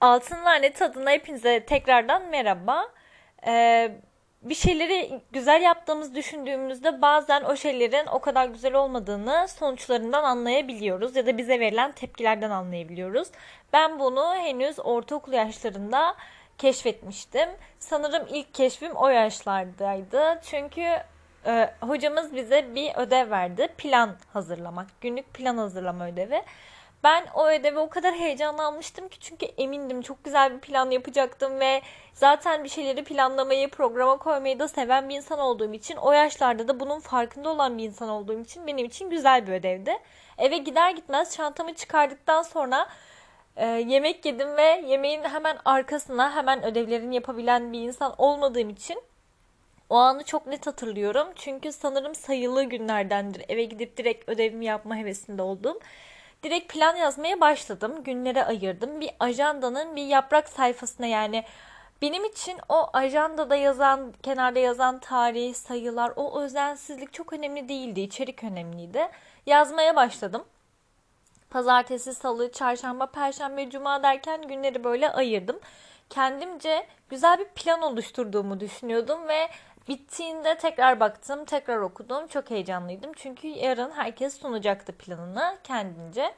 Altın Nane tadına hepinize tekrardan merhaba. Ee, bir şeyleri güzel yaptığımızı düşündüğümüzde bazen o şeylerin o kadar güzel olmadığını sonuçlarından anlayabiliyoruz ya da bize verilen tepkilerden anlayabiliyoruz. Ben bunu henüz ortaokul yaşlarında keşfetmiştim. Sanırım ilk keşfim o yaşlardaydı. Çünkü e, hocamız bize bir ödev verdi. Plan hazırlamak. Günlük plan hazırlama ödevi. Ben o ödevi o kadar heyecanlanmıştım ki çünkü emindim çok güzel bir plan yapacaktım ve zaten bir şeyleri planlamayı, programa koymayı da seven bir insan olduğum için o yaşlarda da bunun farkında olan bir insan olduğum için benim için güzel bir ödevdi. Eve gider gitmez çantamı çıkardıktan sonra e, yemek yedim ve yemeğin hemen arkasına hemen ödevlerini yapabilen bir insan olmadığım için o anı çok net hatırlıyorum. Çünkü sanırım sayılı günlerdendir eve gidip direkt ödevimi yapma hevesinde oldum. Direkt plan yazmaya başladım. Günlere ayırdım. Bir ajandanın bir yaprak sayfasına yani benim için o ajandada yazan, kenarda yazan tarih, sayılar, o özensizlik çok önemli değildi. İçerik önemliydi. Yazmaya başladım. Pazartesi, salı, çarşamba, perşembe, cuma derken günleri böyle ayırdım. Kendimce güzel bir plan oluşturduğumu düşünüyordum ve Bittiğinde tekrar baktım, tekrar okudum. Çok heyecanlıydım. Çünkü yarın herkes sunacaktı planını kendince.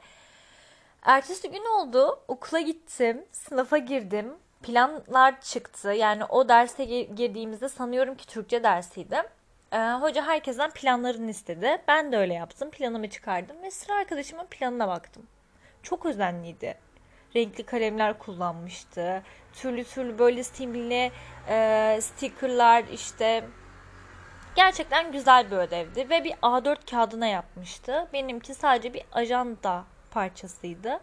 Ertesi gün oldu. Okula gittim. Sınıfa girdim. Planlar çıktı. Yani o derse girdiğimizde sanıyorum ki Türkçe dersiydi. Ee, hoca herkesten planlarını istedi. Ben de öyle yaptım. Planımı çıkardım ve sıra arkadaşımın planına baktım. Çok özenliydi renkli kalemler kullanmıştı. Türlü türlü böyle simli e, stickerlar işte gerçekten güzel bir ödevdi ve bir A4 kağıdına yapmıştı. Benimki sadece bir ajanda parçasıydı.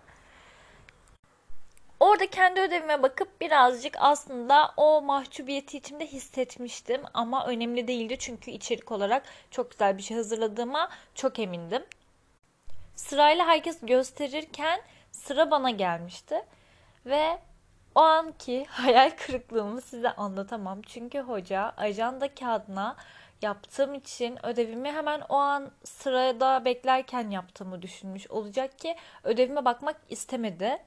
Orada kendi ödevime bakıp birazcık aslında o mahcubiyeti içimde hissetmiştim ama önemli değildi çünkü içerik olarak çok güzel bir şey hazırladığıma çok emindim. Sırayla herkes gösterirken sıra bana gelmişti ve o anki hayal kırıklığımı size anlatamam. Çünkü hoca ajanda kağıdına yaptığım için ödevimi hemen o an sırada beklerken yaptığımı düşünmüş olacak ki ödevime bakmak istemedi.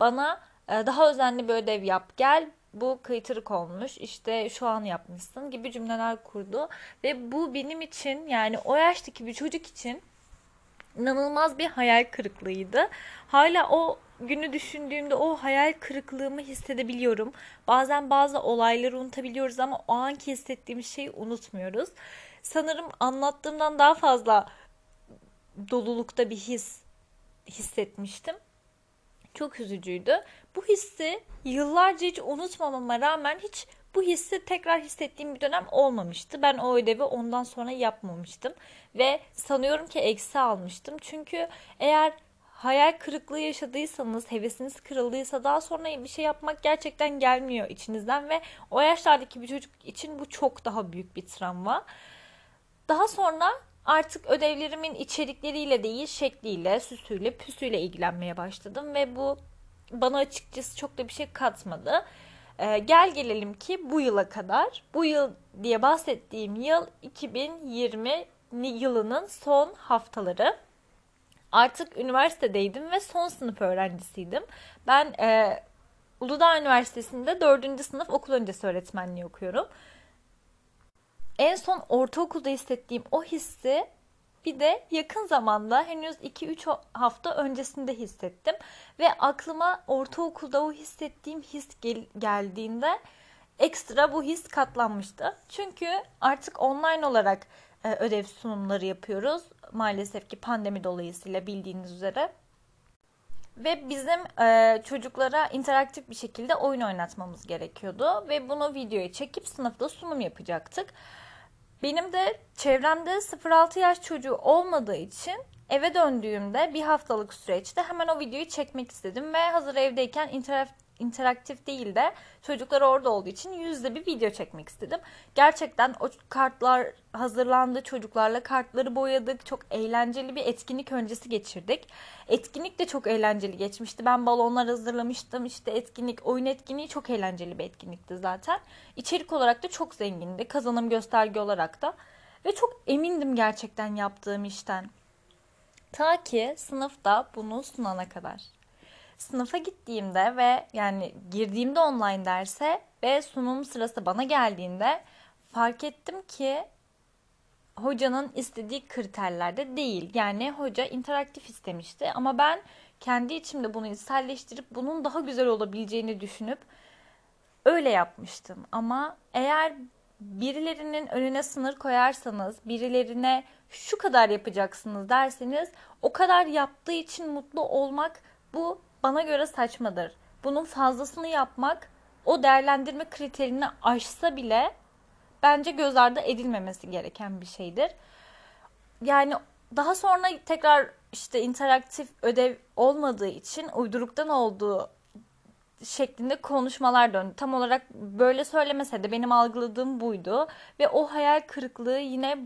Bana e, daha özenli bir ödev yap gel bu kıytırık olmuş işte şu an yapmışsın gibi cümleler kurdu ve bu benim için yani o yaştaki bir çocuk için inanılmaz bir hayal kırıklığıydı. Hala o günü düşündüğümde o hayal kırıklığımı hissedebiliyorum. Bazen bazı olayları unutabiliyoruz ama o anki hissettiğimiz şeyi unutmuyoruz. Sanırım anlattığımdan daha fazla dolulukta bir his hissetmiştim. Çok üzücüydü. Bu hissi yıllarca hiç unutmamama rağmen hiç bu hissi tekrar hissettiğim bir dönem olmamıştı. Ben o ödevi ondan sonra yapmamıştım ve sanıyorum ki eksi almıştım. Çünkü eğer hayal kırıklığı yaşadıysanız, hevesiniz kırıldıysa daha sonra bir şey yapmak gerçekten gelmiyor içinizden ve o yaşlardaki bir çocuk için bu çok daha büyük bir travma. Daha sonra artık ödevlerimin içerikleriyle değil, şekliyle, süsüyle, püsüyle ilgilenmeye başladım ve bu bana açıkçası çok da bir şey katmadı. Ee, gel gelelim ki bu yıla kadar, bu yıl diye bahsettiğim yıl 2020 yılının son haftaları. Artık üniversitedeydim ve son sınıf öğrencisiydim. Ben e, Uludağ Üniversitesi'nde 4. sınıf okul öncesi öğretmenliği okuyorum. En son ortaokulda hissettiğim o hissi bir de yakın zamanda henüz 2-3 hafta öncesinde hissettim. Ve aklıma ortaokulda o hissettiğim his gel- geldiğinde ekstra bu his katlanmıştı. Çünkü artık online olarak e, ödev sunumları yapıyoruz. Maalesef ki pandemi dolayısıyla bildiğiniz üzere. Ve bizim e, çocuklara interaktif bir şekilde oyun oynatmamız gerekiyordu. Ve bunu videoya çekip sınıfta sunum yapacaktık. Benim de çevremde 0-6 yaş çocuğu olmadığı için eve döndüğümde bir haftalık süreçte hemen o videoyu çekmek istedim ve hazır evdeyken interaktif interaktif değil de çocuklar orada olduğu için yüzde bir video çekmek istedim. Gerçekten o kartlar hazırlandı. Çocuklarla kartları boyadık. Çok eğlenceli bir etkinlik öncesi geçirdik. Etkinlik de çok eğlenceli geçmişti. Ben balonlar hazırlamıştım. İşte etkinlik, oyun etkinliği çok eğlenceli bir etkinlikti zaten. İçerik olarak da çok zengindi. Kazanım gösterge olarak da. Ve çok emindim gerçekten yaptığım işten. Ta ki sınıfta bunu sunana kadar. Sınıfa gittiğimde ve yani girdiğimde online derse ve sunum sırası bana geldiğinde fark ettim ki hocanın istediği kriterlerde değil. Yani hoca interaktif istemişti ama ben kendi içimde bunu içselleştirip bunun daha güzel olabileceğini düşünüp öyle yapmıştım. Ama eğer birilerinin önüne sınır koyarsanız, birilerine şu kadar yapacaksınız derseniz o kadar yaptığı için mutlu olmak bu bana göre saçmadır. Bunun fazlasını yapmak o değerlendirme kriterini aşsa bile bence göz ardı edilmemesi gereken bir şeydir. Yani daha sonra tekrar işte interaktif ödev olmadığı için uyduruktan olduğu şeklinde konuşmalar döndü. Tam olarak böyle söylemese de benim algıladığım buydu. Ve o hayal kırıklığı yine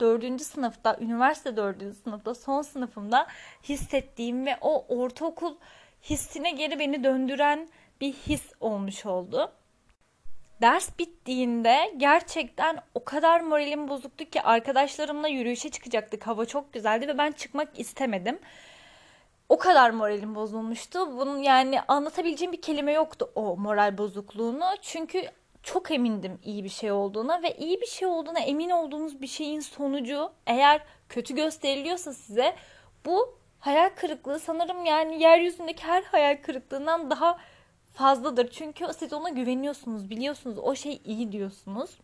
dördüncü sınıfta, üniversite dördüncü sınıfta, son sınıfımda hissettiğim ve o ortaokul hissine geri beni döndüren bir his olmuş oldu. Ders bittiğinde gerçekten o kadar moralim bozuktu ki arkadaşlarımla yürüyüşe çıkacaktık. Hava çok güzeldi ve ben çıkmak istemedim. O kadar moralim bozulmuştu. Bunun yani anlatabileceğim bir kelime yoktu o moral bozukluğunu. Çünkü çok emindim iyi bir şey olduğuna ve iyi bir şey olduğuna emin olduğunuz bir şeyin sonucu eğer kötü gösteriliyorsa size bu hayal kırıklığı sanırım yani yeryüzündeki her hayal kırıklığından daha fazladır. Çünkü siz ona güveniyorsunuz, biliyorsunuz o şey iyi diyorsunuz.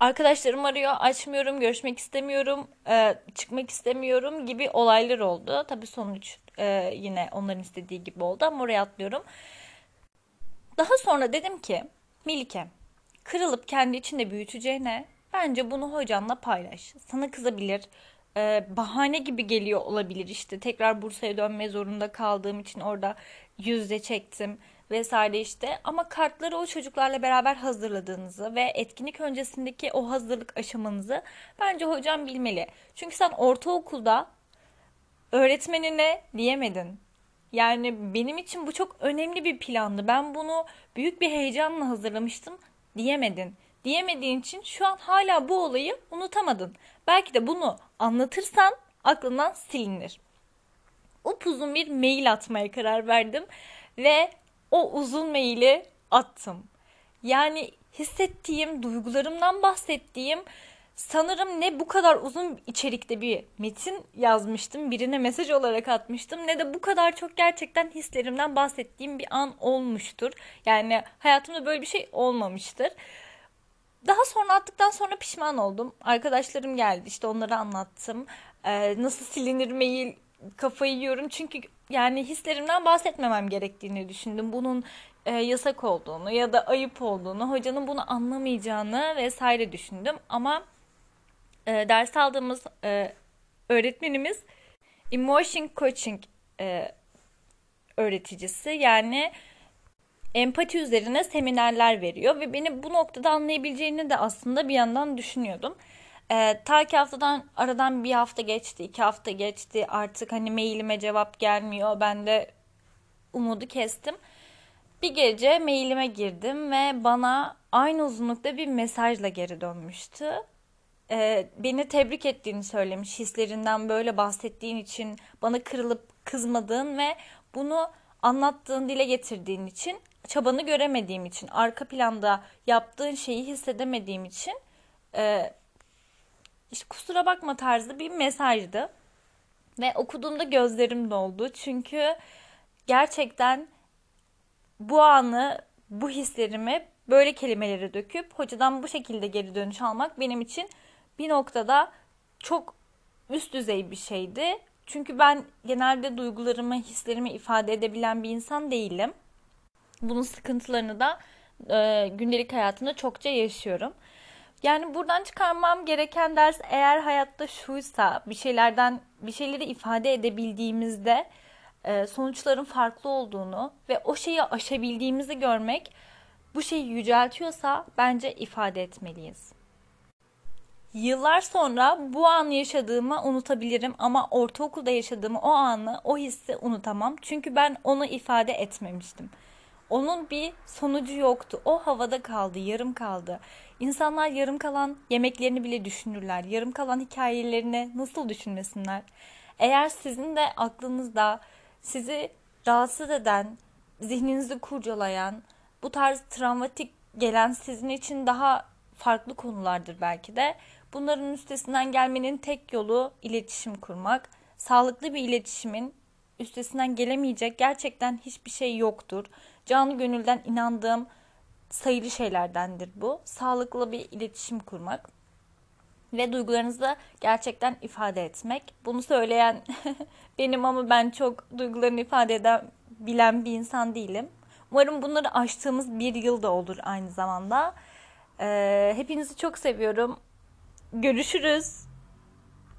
Arkadaşlarım arıyor, açmıyorum, görüşmek istemiyorum, e, çıkmak istemiyorum gibi olaylar oldu. Tabii sonuç e, yine onların istediği gibi oldu ama oraya atlıyorum. Daha sonra dedim ki Melike, kırılıp kendi içinde büyüteceğine bence bunu hocanla paylaş. Sana kızabilir, e, bahane gibi geliyor olabilir işte. Tekrar Bursa'ya dönme zorunda kaldığım için orada yüzde çektim vesaire işte. Ama kartları o çocuklarla beraber hazırladığınızı ve etkinlik öncesindeki o hazırlık aşamanızı bence hocam bilmeli. Çünkü sen ortaokulda öğretmenine diyemedin. Yani benim için bu çok önemli bir plandı. Ben bunu büyük bir heyecanla hazırlamıştım diyemedin. Diyemediğin için şu an hala bu olayı unutamadın. Belki de bunu anlatırsan aklından silinir. Upuzun bir mail atmaya karar verdim ve o uzun maili attım. Yani hissettiğim, duygularımdan bahsettiğim sanırım ne bu kadar uzun içerikte bir metin yazmıştım, birine mesaj olarak atmıştım ne de bu kadar çok gerçekten hislerimden bahsettiğim bir an olmuştur. Yani hayatımda böyle bir şey olmamıştır. Daha sonra attıktan sonra pişman oldum. Arkadaşlarım geldi işte onları anlattım. Ee, nasıl silinir mail kafayı yiyorum çünkü yani hislerimden bahsetmemem gerektiğini düşündüm. Bunun e, yasak olduğunu ya da ayıp olduğunu, hocanın bunu anlamayacağını vesaire düşündüm. Ama e, ders aldığımız e, öğretmenimiz emotion coaching e, öğreticisi yani empati üzerine seminerler veriyor ve beni bu noktada anlayabileceğini de aslında bir yandan düşünüyordum. Ee, ta ki haftadan aradan bir hafta geçti, iki hafta geçti. Artık hani mailime cevap gelmiyor. Ben de umudu kestim. Bir gece mailime girdim ve bana aynı uzunlukta bir mesajla geri dönmüştü. Ee, beni tebrik ettiğini söylemiş, hislerinden böyle bahsettiğin için, bana kırılıp kızmadığın ve bunu anlattığın, dile getirdiğin için, çabanı göremediğim için, arka planda yaptığın şeyi hissedemediğim için e, işte kusura bakma tarzı bir mesajdı. Ve okuduğumda gözlerim doldu. Çünkü gerçekten bu anı, bu hislerimi böyle kelimelere döküp hocadan bu şekilde geri dönüş almak benim için bir noktada çok üst düzey bir şeydi. Çünkü ben genelde duygularımı, hislerimi ifade edebilen bir insan değilim. Bunun sıkıntılarını da e, gündelik hayatımda çokça yaşıyorum. Yani buradan çıkarmam gereken ders eğer hayatta şuysa bir şeylerden bir şeyleri ifade edebildiğimizde e, sonuçların farklı olduğunu ve o şeyi aşabildiğimizi görmek bu şeyi yüceltiyorsa bence ifade etmeliyiz. Yıllar sonra bu anı yaşadığımı unutabilirim ama ortaokulda yaşadığım o anı, o hissi unutamam. Çünkü ben onu ifade etmemiştim. Onun bir sonucu yoktu. O havada kaldı, yarım kaldı. İnsanlar yarım kalan yemeklerini bile düşünürler. Yarım kalan hikayelerini nasıl düşünmesinler? Eğer sizin de aklınızda sizi rahatsız eden, zihninizi kurcalayan, bu tarz travmatik gelen sizin için daha farklı konulardır belki de. Bunların üstesinden gelmenin tek yolu iletişim kurmak. Sağlıklı bir iletişimin üstesinden gelemeyecek gerçekten hiçbir şey yoktur. Canı gönülden inandığım sayılı şeylerdendir bu. Sağlıklı bir iletişim kurmak ve duygularınızı gerçekten ifade etmek. Bunu söyleyen benim ama ben çok duygularını ifade eden bilen bir insan değilim. Umarım bunları aştığımız bir yıl da olur aynı zamanda. Ee, hepinizi çok seviyorum. Görüşürüz.